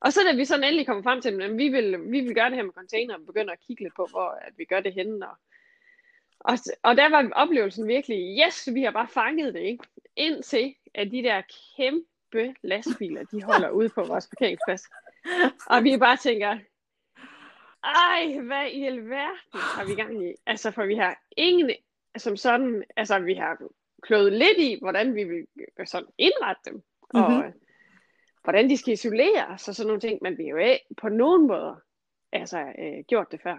Og så da vi sådan endelig kommer frem til, at vi vil, vi vil gøre det her med container, og begynder at kigge lidt på, hvor at vi gør det henne. Og, og, og der var oplevelsen virkelig, yes, vi har bare fanget det, ikke? Indtil at de der kæmpe lastbiler, de holder ude på vores parkeringsplads. Og vi bare tænker, ej, hvad i alverden har vi gang i? Altså, for vi har ingen, som sådan, altså vi har kløet lidt i, hvordan vi vil sådan indrette dem, mm-hmm. og mhm hvordan de skal isoleres og sådan nogle ting, men vi jo ikke på nogen måder altså, øh, gjort det før.